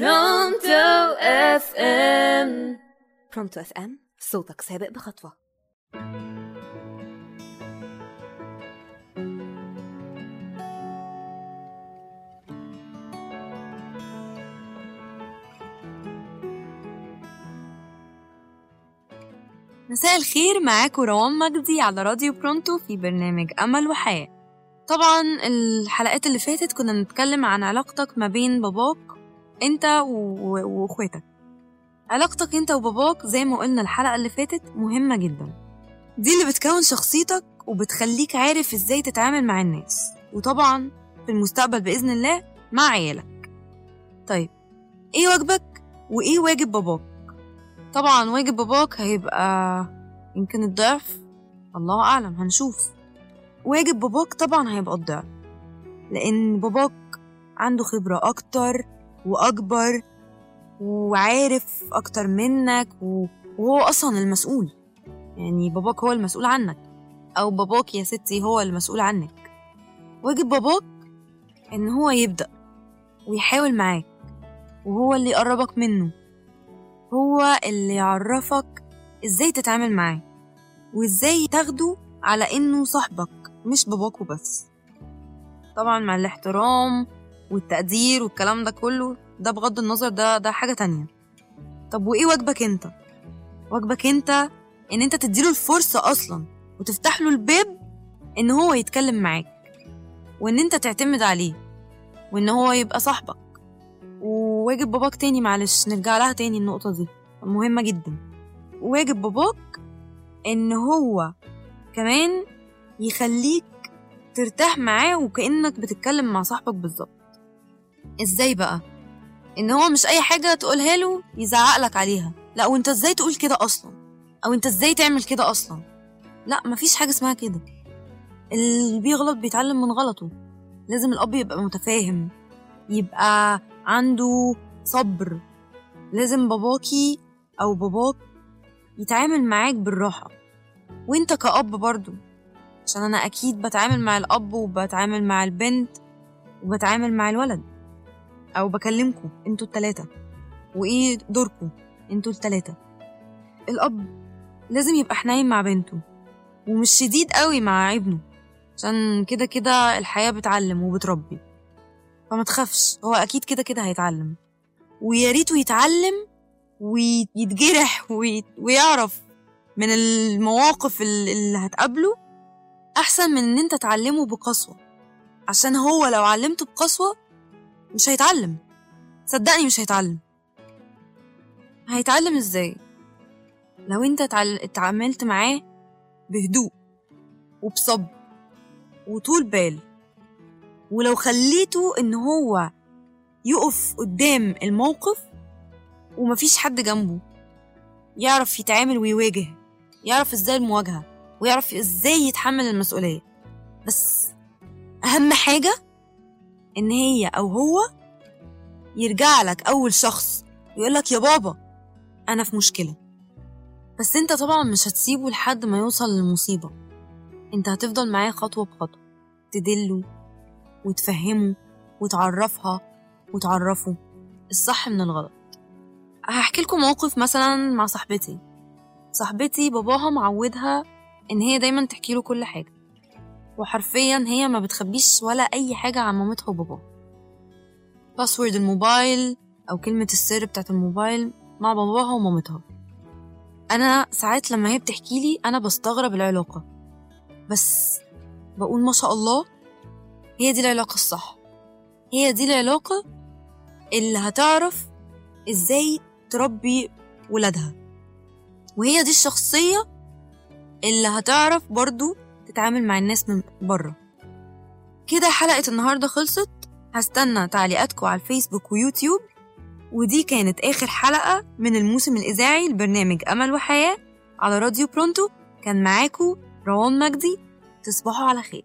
برونتو FM برونتو FM صوتك سابق بخطوة. مساء الخير معاكم روان مجدي على راديو برونتو في برنامج أمل وحياة. طبعا الحلقات اللي فاتت كنا بنتكلم عن علاقتك ما بين باباك انت واخواتك. علاقتك انت وباباك زي ما قلنا الحلقة اللي فاتت مهمة جدا. دي اللي بتكون شخصيتك وبتخليك عارف إزاي تتعامل مع الناس. وطبعا في المستقبل بإذن الله مع عيالك. طيب إيه واجبك وايه واجب باباك؟ طبعا واجب باباك هيبقى يمكن الضعف الله أعلم هنشوف. واجب باباك طبعا هيبقى الضعف لأن باباك عنده خبرة أكتر وأكبر وعارف أكتر منك وهو أصلا المسؤول. يعني باباك هو المسؤول عنك. أو باباك يا ستي هو المسؤول عنك. واجب باباك إن هو يبدأ ويحاول معاك وهو اللي يقربك منه. هو اللي يعرفك إزاي تتعامل معاه وإزاي تاخده على إنه صاحبك مش باباك وبس. طبعا مع الاحترام والتقدير والكلام ده كله ده بغض النظر ده ده حاجة تانية. طب وإيه واجبك أنت؟ واجبك أنت إن أنت تديله الفرصة أصلا وتفتح له الباب إن هو يتكلم معاك وإن أنت تعتمد عليه وإن هو يبقى صاحبك. وواجب باباك تاني معلش نرجع لها تاني النقطة دي مهمة جدا. واجب باباك إن هو كمان يخليك ترتاح معاه وكأنك بتتكلم مع صاحبك بالظبط. إزاي بقى؟ ان هو مش اي حاجة تقولها له يزعق لك عليها. لا وانت إزاي تقول كده أصلا؟ أو انت إزاي تعمل كده أصلا؟ لا مفيش حاجة اسمها كده. اللي بيغلط بيتعلم من غلطه. لازم الأب يبقى متفاهم يبقى عنده صبر. لازم باباكي أو باباك يتعامل معاك بالراحة. وانت كأب برضو عشان أنا أكيد بتعامل مع الأب وبتعامل مع البنت وبتعامل مع الولد. أو بكلمكم أنتوا التلاتة. وإيه دوركم؟ أنتوا التلاتة. الأب لازم يبقى حنين مع بنته. ومش شديد قوي مع ابنه. عشان كده كده الحياة بتعلم وبتربي. فما تخافش هو أكيد كده كده هيتعلم. ويا ريته يتعلم ويتجرح وي- ويعرف من المواقف ال- اللي هتقابله أحسن من إن أنت تعلمه بقسوة. عشان هو لو علمته بقسوة مش هيتعلم. صدقني مش هيتعلم. هيتعلم إزاي؟ لو أنت اتعاملت معاه بهدوء وبصبر وطول بال ولو خليته إن هو يقف قدام الموقف ومفيش حد جنبه يعرف يتعامل ويواجه يعرف إزاي المواجهة ويعرف إزاي يتحمل المسؤولية. بس أهم حاجة إن هي أو هو يرجع لك أول شخص ويقولك يا بابا أنا في مشكلة. بس أنت طبعا مش هتسيبه لحد ما يوصل للمصيبة. أنت هتفضل معاه خطوة بخطوة تدله وتفهمه وتعرفها وتعرفه. الصح من الغلط. هحكي لكم موقف مثلا مع صاحبتي. صاحبتي باباها معودها إن هي دايما تحكي له كل حاجة. وحرفيا هي ما بتخبيش ولا أي حاجة عن مامتها وباباها. باسورد الموبايل أو كلمة السر بتاعت الموبايل مع باباها ومامتها. أنا ساعات لما هي بتحكي لي أنا بستغرب العلاقة. بس بقول ما شاء الله هي دي العلاقة الصح. هي دي العلاقة اللي هتعرف إزاي تربي ولادها. وهي دي الشخصية اللي هتعرف برضو تتعامل مع الناس من بره. كده حلقة النهاردة خلصت. هستنى تعليقاتكم على الفيسبوك ويوتيوب. ودي كانت آخر حلقة من الموسم الإذاعي لبرنامج أمل وحياة على راديو برونتو. كان معاكو روان مجدي. تصبحوا على خير.